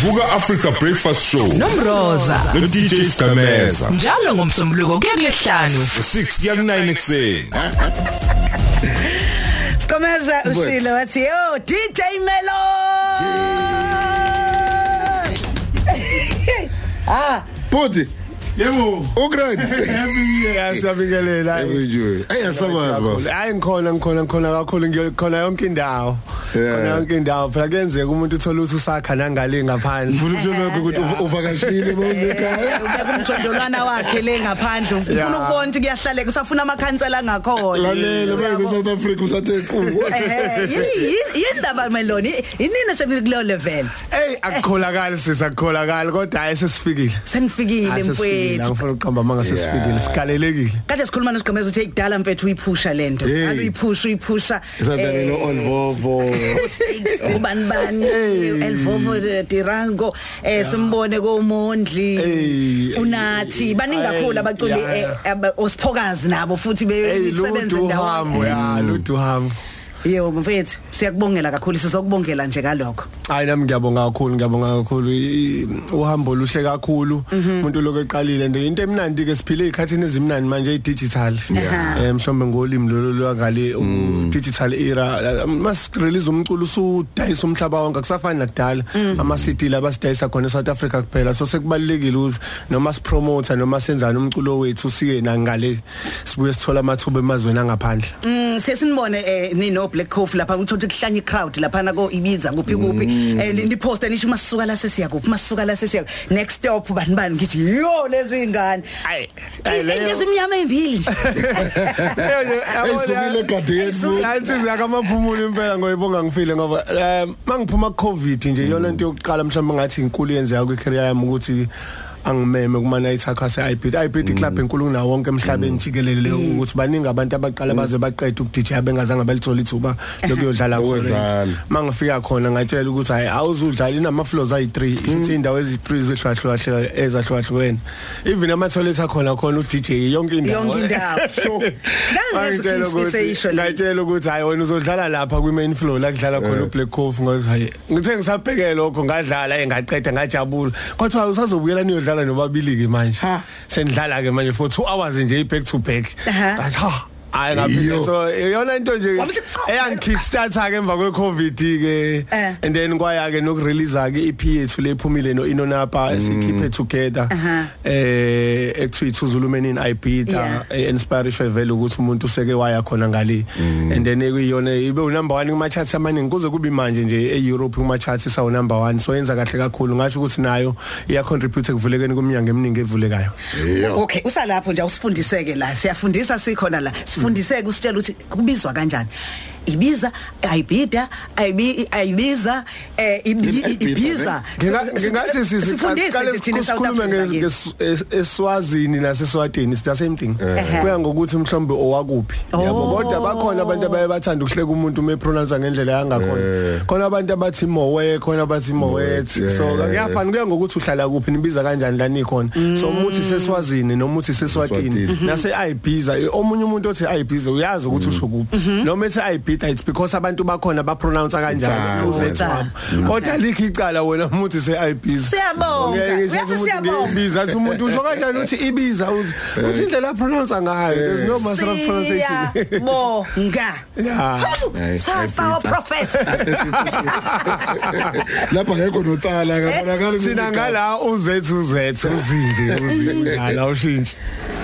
Vuka Africa Breakfast Show. Nomroza. No DJ Stameza. Njalo ngomsombuluko kuya kulesihlanu 6 kuya ku9 ekseni Sikomeza ushilo wathi yo DJ Melo! Ah. Buti, Yebo. ugrand. Happy year siyabingelela. Ebujuwe. Ayasabazi ba. Hayi ngikhona ngikhona ngikhona kakhulu ngikhona yonke indawo. Yeah. Khona yonke indawo phela kuyenzeka umuntu uthola ukuthi usakha nangale ngaphandle. Ufuna ukutshela wakho ukuthi uv- uvakashile mawuzekhaya. ubeka umjondolwana wakhe le ngaphandle ufuna ukubona ukuthi kuyahlaleka usafuna amakhansela ngakhona Lalela manje South Africa usathe qhubu. yindaba meloni inini sekuleyo level Hey akukholakali sisakholakala kodwa hayi sesifikile. senifikile Hayi, sesifikile. mfowethu Angifuna ukuqamba manga sesifikile sikalelekile. kade sikhuluma nosigomeza ukuthi ekudala mfethu uyiphusha lento Hey. ake uyiphusha uyiphusha Isandlane no Volvo. ubani bani? Elvovo tirango eh simbone komondli. Hey. unathi. Baningi kakhulu abaculi eh, osiphokazi nabo futhi Hey besebenza ludu hambo ya ludu hambo. Yebo mfethu siyakubongela kakhulu sizokubongela nje kalokho Hayi nami ngiyabonga kakhulu ngiyabonga kakhulu. Uhambo luhle kakhulu. Umuntu lokho eqalile nje. Into emnandi ke siphile ezikhathini ezimnandi manje i-digital. Eh mhlawumbe ngolimi lolo lwakale digital era mas release umculo usudayisa umhlaba wonke akusafani nakudala. Ama CD laba sidayisa khona eSouth Africa kuphela. So sekubalekile ukuthi noma sipromoter noma senzana umculo wethu sike nangale sibuye sithola amathuba emazweni angaphandle. Mm sesinibone eh nino Black Coffee lapha uthothi kuhlanya crowd lapha na ko Ibiza kuphi kuphi eh ni post nisho masisuka la sesiya kuphi? Masisuka la sesiya next stop bani bani? Ngithi yo lezi ngane Ayi, into esimnyama ezimbili nje. Ayisukile gade yethu. Ayinsiza kamaphumulo impela ngoyibonga ngifile ngoba eh, mangiphuma covid nje iyona into yokuqala mhlawumbe ngathi inkulu yenzeka kwi career yami ukuthi angimeme kuma night akha IBT IBT club enkulu kunawo wonke emhlabeni jikelele ukuthi baningi abantu abaqala baze baqeda uk DJ bengazange balithola ithuba lokuyodlala Ukudlala. mangifika khona ngatshela ukuthi hayi awuzudlala inama floors ayi3 ithi indawo ezi3 zihlukahlukene ezahlukahlukene. Even ama toilet akhona khona u DJ yonke indawo Yonke indawo. Ngangitshela ukuthi Ngangizokhinisisho le. ngitshela ukuthi hayi wena uzodlala lapha kwi main floor la kudlala khona uBlack Coffee ngoba hayi ngithe ngisabhekela lokho ngadlala engaqeda ngajabula. Kodwa usazobuyela niyodlala nobabili ke manje Ha. senidlala ke manje for 2 hours nje back to back Aha. Ngathi, ha hayi ngaphinde Iyo. so iyona into nje Wabuthi, eyangikickstarter ke emva kwe covid ke Eh. and then kwaya ke nokurelease ke EP yethu lephumile no Inonapa esikhiphe together Aha. eh ekuthiwa iThuzulu Men in Yeah. Ibita inspiration vele ukuthi umuntu useke waya khona ngale and then ekuyiyona ibe u number 1 kuma charts amaningi kuze kube manje nje eEurope kuma charts isawu number 1 so yenza kahle kakhulu ngasho ukuthi nayo iya contribute ekuvulekeni kumnyango eminingi evulekayo okay usalapho nje usifundiseke la siyafundisa sikhona la sifundiseke usitshela ukuthi kubizwa kanjani. Ibiza ayibida ayibi ayibiza eh ibi- Ibhiza, ibiza. Nginga- ngingathi sifundise sisiqale nje thina South sikhulume Africa nge- nges- eswazini naseswatini it's the same thing. Ehhe. kuya ngokuthi mhlombe owakuphi yabo. Oh. kodwa bakhona abantu abaye bathanda ukuhleka umuntu uma pronounce ngendlela yangakhona. Khona abantu abathi mowe khona abathi mowet yeah. so kuyafana kuya ngokuthi uhlala kuphi nibiza kanjani la nikhona. So umuthi seswazini nomuthi seswatini Eswatini. nase ayibiza omunye umuntu othi ayibiza uyazi ukuthi usho kuphi. Noma ethi ayibida it's because abantu bakhona ba pronounce kanjani Utha. uzethu wabo kodwa likho icala wona umuthi seayibiza Siyabonga. Uyathi siyabonga. ibiza athi umuntu usho kanjani uthi ibiza uthi uthi indlela pronounce ngayo. There's no master of pronunciation. Siyabonga. Yeah. Hayi, safa ayibhida. professor Lapha ngekho notsala kabonakala thina ngala uzethu uzethu. Uzinje uzinjala ushintshi.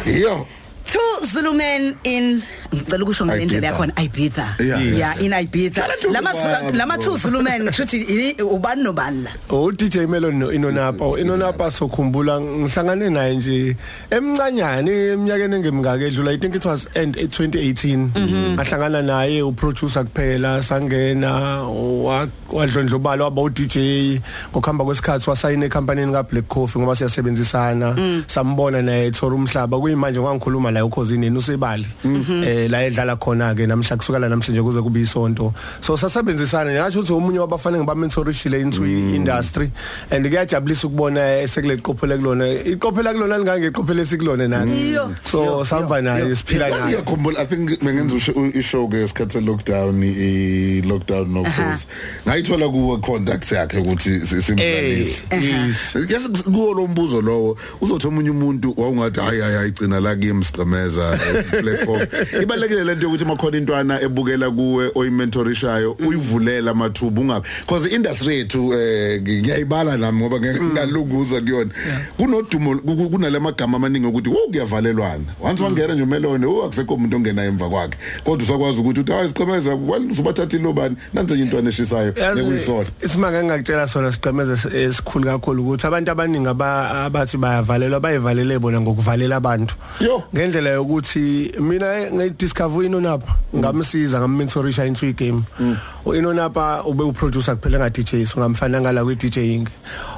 Yo. two Zulu men in ngicela ukusho ngalendlela Ibiza. yakhona Ibiza. Yeah. yeah in Ibiza. Dlala lama Thunzibani, lama two Zulu men kushuthi i- ubani nobani la? U DJ Melon no Inonapa. Inonapa sokhumbula ngihlangane naye nje emncanyane eminyakeni engemingaka edlula i think it was end 2018 ahlangana naye u producer kuphela sangena wa- wadlondlobala waba u DJ ngokuhamba kwesikhathi wasayina ecompany ka Black Coffee ngoba siyasebenzisana. Sambona naye ethola umhlaba. Kuyimanje ngangikhuluma la ukhosini usebali. Eh eh la edlala khona ke namhla kusukela namhlanje kuze kube isonto. So sasebenzisana ngasho ukuthi umunye wabafanele ngibamentorishile into industry and kuyajabulisa ukubona esekule qophele kulona iqophela kulona lingangeqophele sikulona nathi Iyo. so sihamba naye siphila Yazi naye. ngiyakhumbula I think bengenza usho- ishow ke isikhathi lockdown i lockdown no cause ngayithola kuwe contact yakhe ukuthi si- eh simdlalise yes. Yes kuwo lo mbuzo lowo. Uzothi omunye umuntu wawungathi hayi hayi hayi gcina la kimi siqemeza black off ibalekile lento yokuthi makhona intwana ebukela kuwe oyimentorishayo uyivulela amathuba ungabe because industry yethu eh ngiyayibala nami ngoba ngeke ngalunguza kuyona. Kunodumo ku- kunalamagama amaningi ukuthi wo kuyavalelwana. Once wangena nje umelone oh akusekho umuntu ongena emva kwakhe. Kodwa usakwazi ukuthi uthi hayi siqemeza uzobathatha ilobani nanze nje intwana eshisayo ngekuyisola isimanga engakutshela sona siqemeze esikhulu kakhulu ukuthi abantu abaningi aba- abathi bayavalelwa bayivalele bona ngokuvalela abantu. Ngendlela yokuthi mina ngidiscover inonapha ngamsiza ngammentorisha into game inonapha ube uproducer kuphela nga DJs ngamfana ngala kwi DJing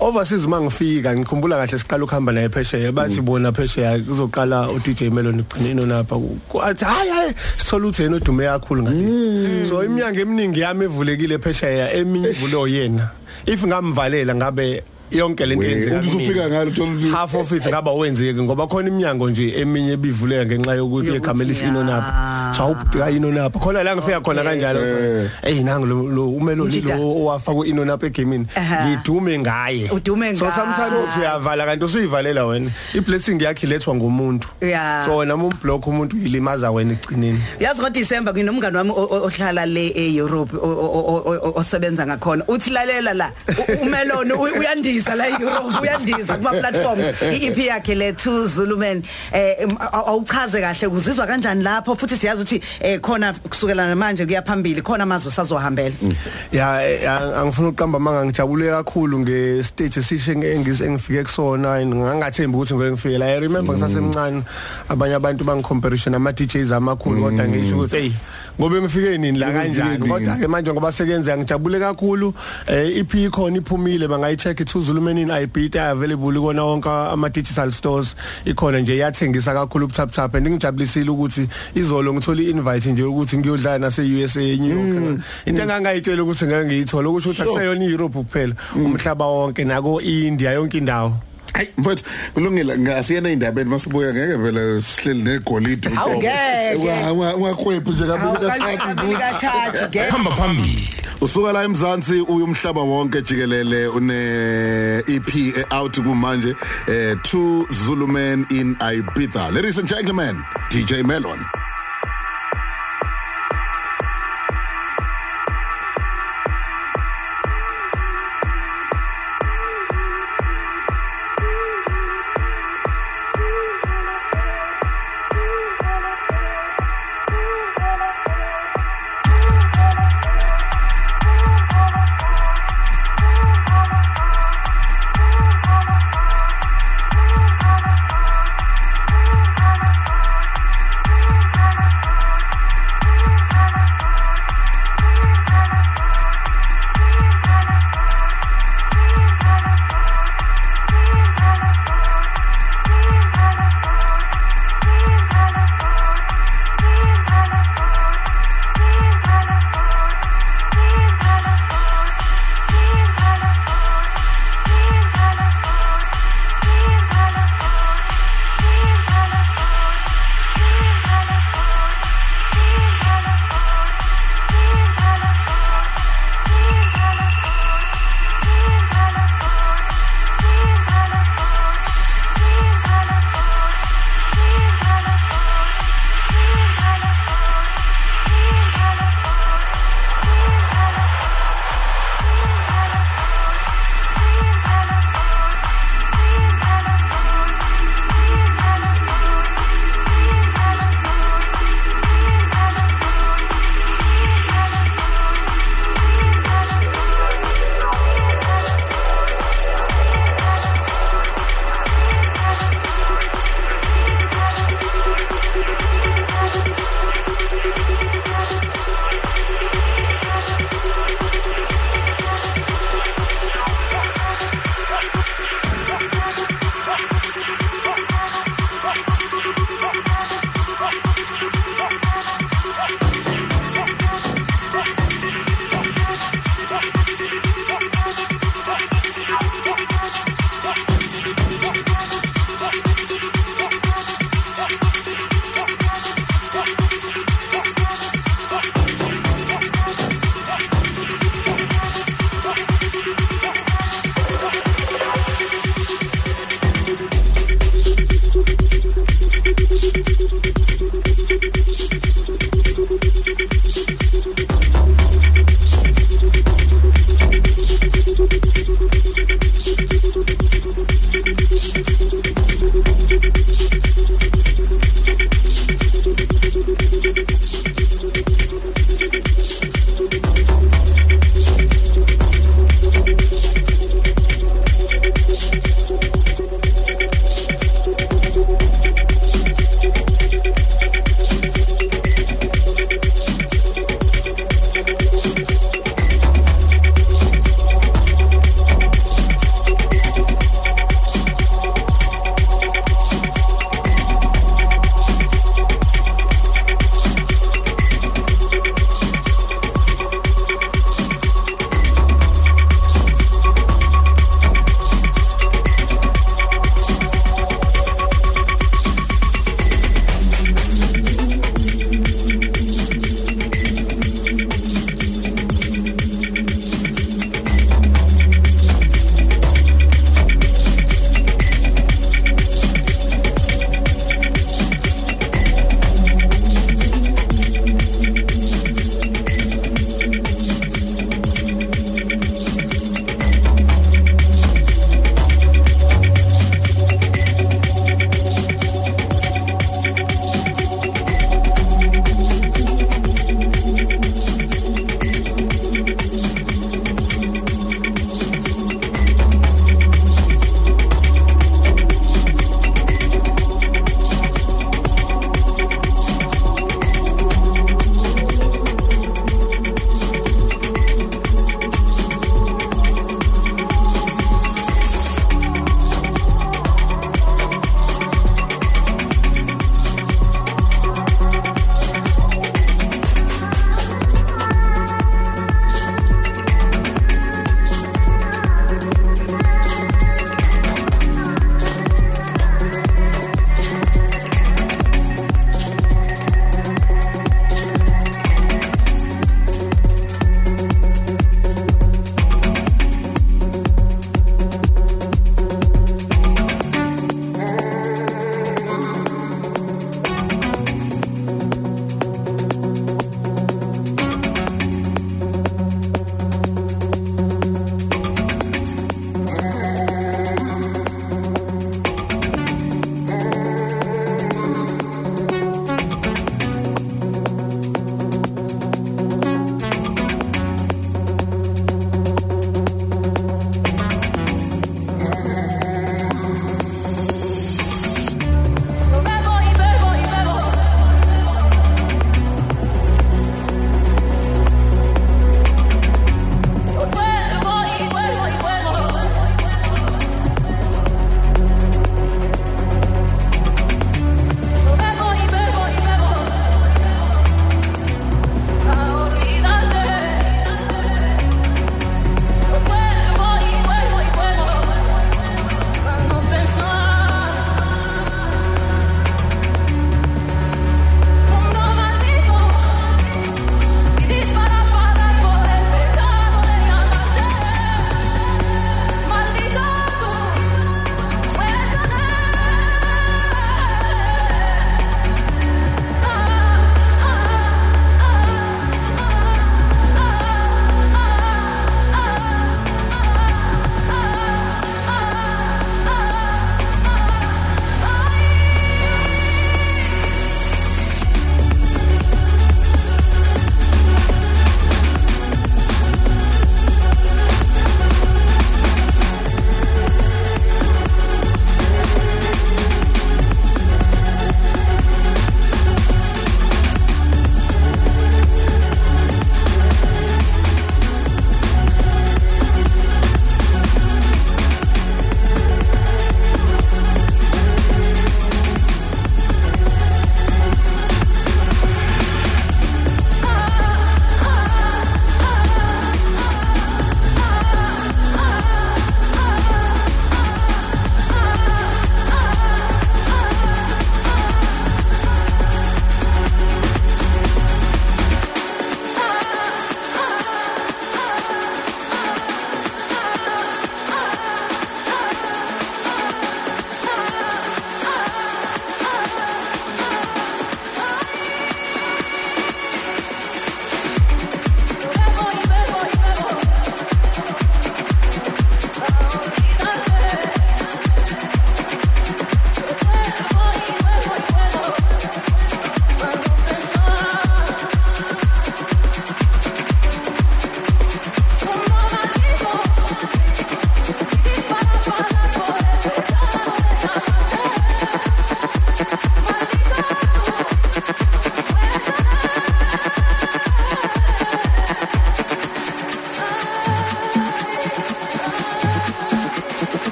overseas mangifika ngikhumbula kahle siqala ukuhamba naye phesheya bathi bona phesheya kuzoqala u DJ Melon igcina inonapha athi hayi hayi sithola ukuthi yena odume kakhulu ngale. So iminyango eminingi yami evulekile phesheya eminye ivulo yena. If ngamvalela ngabe yonke lento yenzeka uthi usufika kumina. ngalo uthola ukuthi half of it ngaba wenzeki ngoba khona iminyango nje eminye ebivuleka ngenxa yokuthi Yokuthi, igama lisinonapha ya. so awubheka inonapha khona la ngifika khona kanjalo Eh. hey nangu lo- lo umeloni Njida. lo owafaka inonapha egamini Aha. ngidume ngaye Udume so ngaye. sometimes uyavala kanti usuyivalela wena iblessing yakhe ilethwa ngumuntu Yeah. so noma umblock umuntu uyilimaza wena egcineni yazi ngoDecember nginomngane wami o- o- ohlala le eEurope o- o- o- o- osebenza ngakhona uthi lalela la u- umeloni u- uyandisa la eEurope uyandisa kuma platforms. iEP yakhe le Two Zulu Men eh awuchaze kahle. Kuzizwa kanjani lapho? Futhi siyazi ukuthi eh khona kusukela manje kuyaphambili khona amazwe sazohambela. Ya ang- angifuna uqamba manga ngijabule kakhulu ngestage esishe engise engifike kusona. And ngangathembi ukuthi ngeke ngifike la. I remember ngisasemncane. Abanye abantu bangicomparison nama DJs amakhulu kodwa ngisho ukuthi hey ngobe ngifike nini la kanjani? Kodwa ke manje ngoba sekenza ngijabule kakhulu. Eh IP ikhona iphumile. Bangayicheck i2 Zulumenin iBeat available kona wonke ama digital stores ikhona nje iyathengisa kakhulu ku tap tap and ngijabulisile ukuthi izolo ngithola i-invite nje ukuthi ngiyodlala nase USA eNew York. Into engangayitshela ukuthi ngeke ngiyithola ukusho ukuthi akuseyona iEurope kuphela umhlaba wonke nako India yonke indawo. Hayi mfowethu kulungile ngasiyena indabeni masibuya ngeke vele sihleli negolide. Awungeke. ungakhwephi nje kabili Awukabili kathathu kathathu ke hamba phambili. Usuka la eMzansi uya umhlaba wonke jikelele une EP eh, out kumanje eh two Zulu men in Ibiza. Ladies and gentlemen DJ Melon.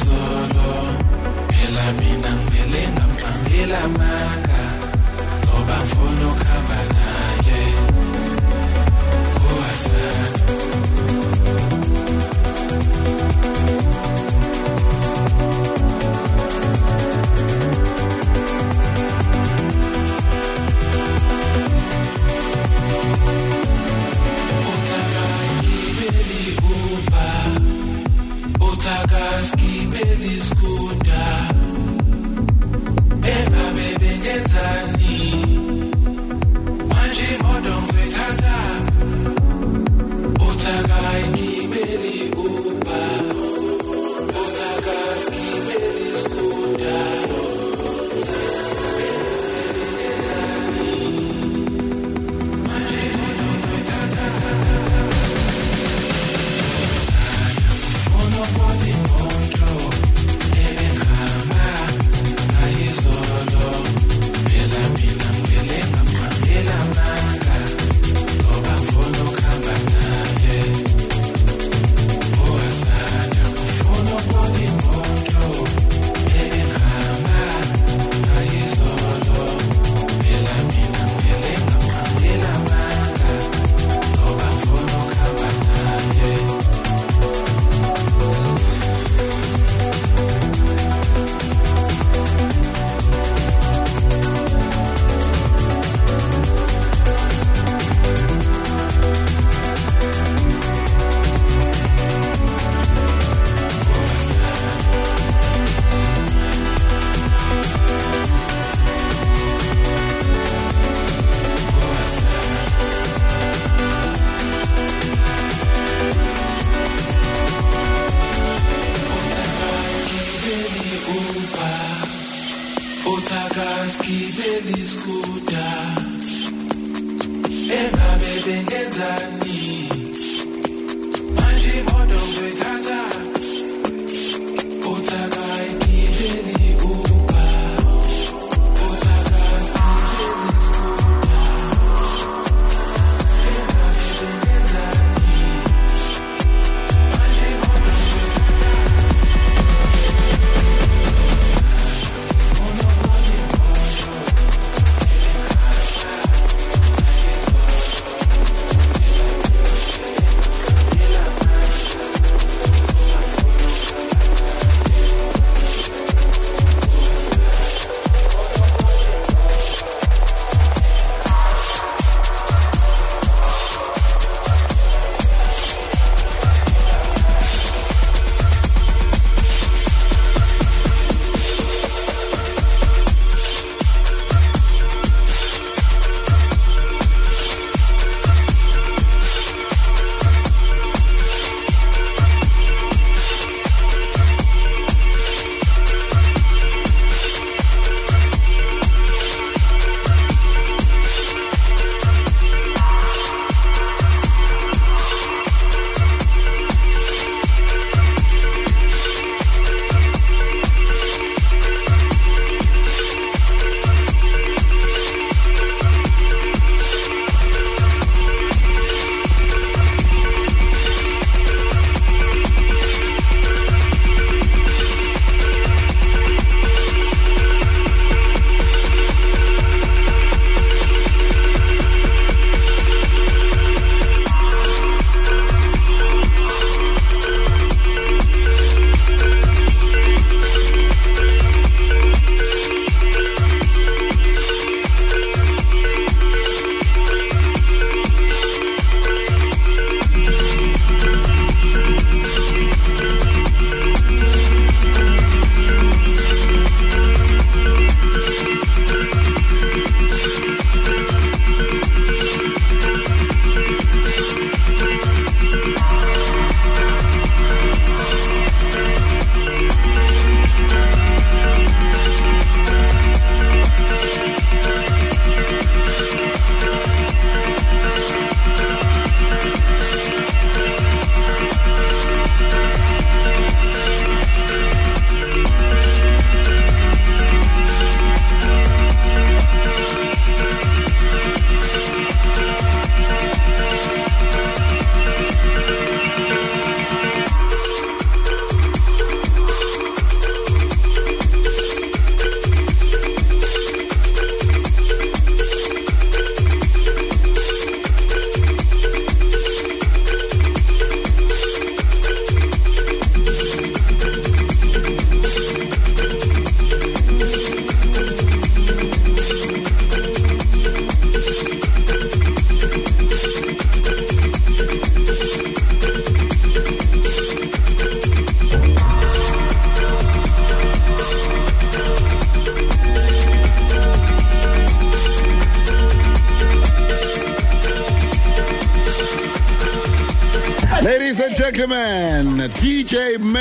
Izolo phela mina ngivele ngamqambela amanga ngoba ngifuna ukuhamba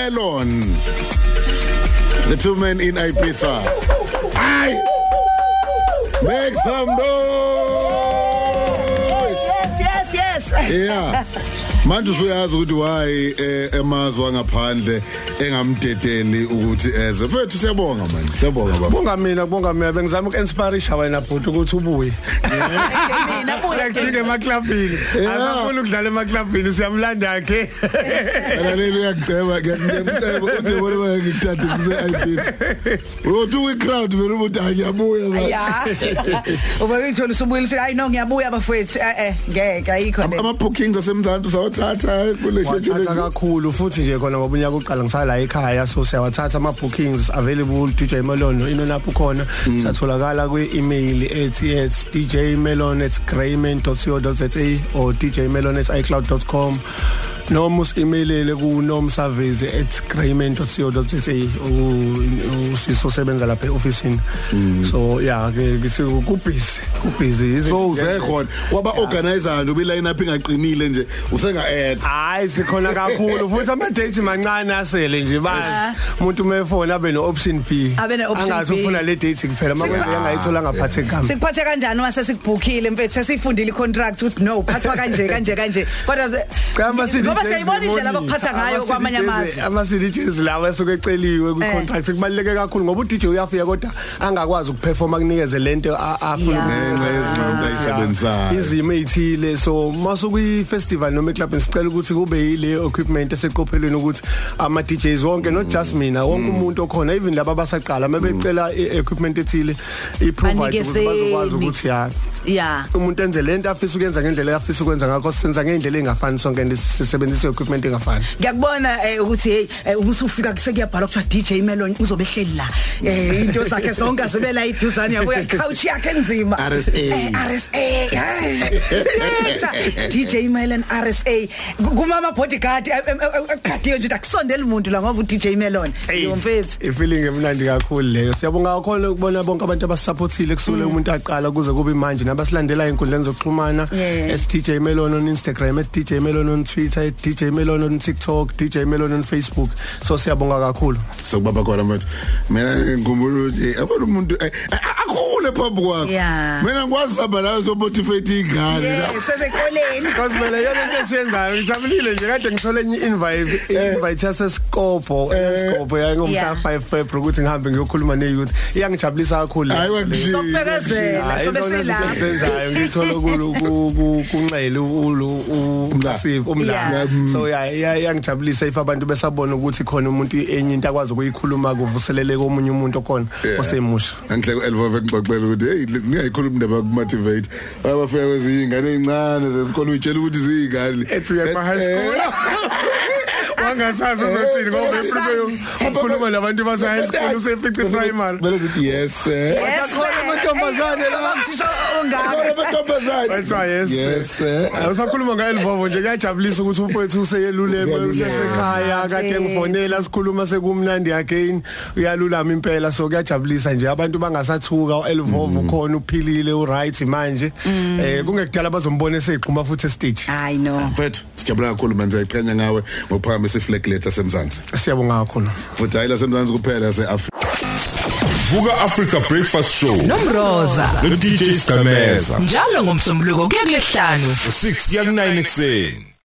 Melon. The two men in Ibiza. Aye. Make some noise. yes yes yes Yeah. Manje usuyazi ukuthi why eh, emazwe angaphandle engamdedeli ukuthi eze. Mfethu siyabonga manje. Siyabonga baba. Bonga mina bonga mina bengizama ukinspirisha wena bhuti ukuthi ubuye. mina buya Sekufike emaklabhini. Asafuna ukudlala emaklabhini siyamlanda ke. Wena leli uyagceba ngiyamceba uthi wena bayangithathe kuse IP. Uthi we crowd vele ukuthi ayiyabuya manje. ya uba ngithola usubuyisa hayi no ngiyabuya bafowethu eh eh ngeke ayikho le Ama bookings asemzansi usawathatha kule Wathatha shethele. kakhulu futhi nje khona ngoba unyaka uqala ngisala ekhaya so siyawathatha ama bookings available DJ Melon inonapho khona satholakala kwi email ethi it's djmelon@grayman.co.za or djmelon@icloud.com noma usimelele ku nomsavezi@grayman.co.za usiso sebenza lapha eofficeini so yeah ke ku busy ku busy So uzekhona kwaba organizer nje ubiline up ingaqinile nje usenga add. Hayi sikhona kakhulu futhi ama date mancane asele nje bazi. Umuntu umefona abe no option B. Abe ne-option angathi B. ufuna le date kuphela makwenze angayithola ngaphathe kambi sikuphathe kanjani mase sikubhukile mfethu sesifundile icontract ukuthi no phathwa kanje kanje kanje. Kodwa ze- Kama CD ngoba siyayibona indlela abakuphatha ngayo kwamanye amazwe ama CDJs lawa esuke eceliwe ku Eh. contract kubaleke kakhulu ngoba uDJ uyafika kodwa angakwazi ukuperforma kunikeze lento a- afuna Yeah. ukuyenza. Ngenxa yezinto ayisebenzisayo. izimo ezithile so masukuyi festival noma eclub sicela ukuthi kube yile equipment eseqophelweni ukuthi ama DJs wonke not just mina wonke umuntu okhona even laba abasaqala mabecela equipment ethile i provide ukuthi bazokwazi Banikezeni. ukuthi ya ya umuntu enze lento afisa ukuyenza ngendlela afisa ukwenza ngakho senza ngendlela engafani sonke and sisebenzisa equipment engafani. Ngiyakubona eh, ukuthi hey eh, ubusufika sekuyabhala kuthiwa DJ Melon uzobe ehleli la eh into zakhe zonke azibela iduzane yabuya couch yakhe enzima RSA. Eh, RSA Letha, DJ Melon RSA kumama bodyguard eqhadiyo nje akusondela umuntu la ngoba uDJ Melon. Yomfethu ifeeling emnandi kakhulu leyo. Siyabonga kakhulu ukubona bonke abantu abasupportile kusukela umuntu aqala kuze kube manje nabasilandela inkundleni zokuxhumana Yeah. SDJ Melon on Instagram @DJ Melon on Twitter @DJ Melon on TikTok DJ Melon on Facebook. So siyabonga kakhulu. Sokubaba khona manje. Mina ngikhumbula ukuthi eh, abona umuntu eh, eh, akhule phambi kwakho. Mina ngikwazi saba la so motivate ingane. sesekoleni because mina yona into esiyenzayo ngijabulile nje kade ngithole enye invite invite yaseScopo eScopo yangomhla Yeah. 5 February ukuthi ngihambe ngiyokhuluma neYouth. Iyangijabulisa kakhulu. Sokubekezela sobe selapha senzayo ngithola kulo ku- ku- kunxele ulu uMlasivo umla Yeah. So yeah iya- iyangijabulisa if abantu besabona ukuthi khona umuntu enye into akwazi ukuyikhuluma kuvuselele komunye umuntu okhona Yeah. osemusha Anhle ku11 ngixoxela ukuthi hey niyayikhuluma indaba kumotivate. Abafika kwezinye ingane ezincane zesikole uyitshela ukuthi ziyingane. ethi uya kwa high school wangasazi uzothini ngoba eprepare ukukhuluma nabantu base high school usefice primary Bele zithi yes. sir. Akhona amantombazane la. Mthisha Khona ongaka amantombazane. That's why yes. Yes. sir. Awusakhuluma ngayo livovo nje kuyajabulisa ukuthi umfowethu useyeluleme Useyeluleme. usesekhaya kade ngifonela sikhuluma sekumnandi again uyalulama impela so kuyajabulisa nje abantu bangasathuka elivovo khona uphilile uright manje eh kungekudala bazombona esegquma futhi estage i know Mfethu sijabula kakhulu manje siyayiqhenya ngawe ngophakamisa iflag letter semzansi. siyabonga kakhulu Futhi hayi la semzansi kuphela seAfrika. Vuka Africa Breakfast Show. Nomroza. No DJ Skameza njalo ngomsombuluko kuya kulesihlanu 6 kuya ku9 ekseni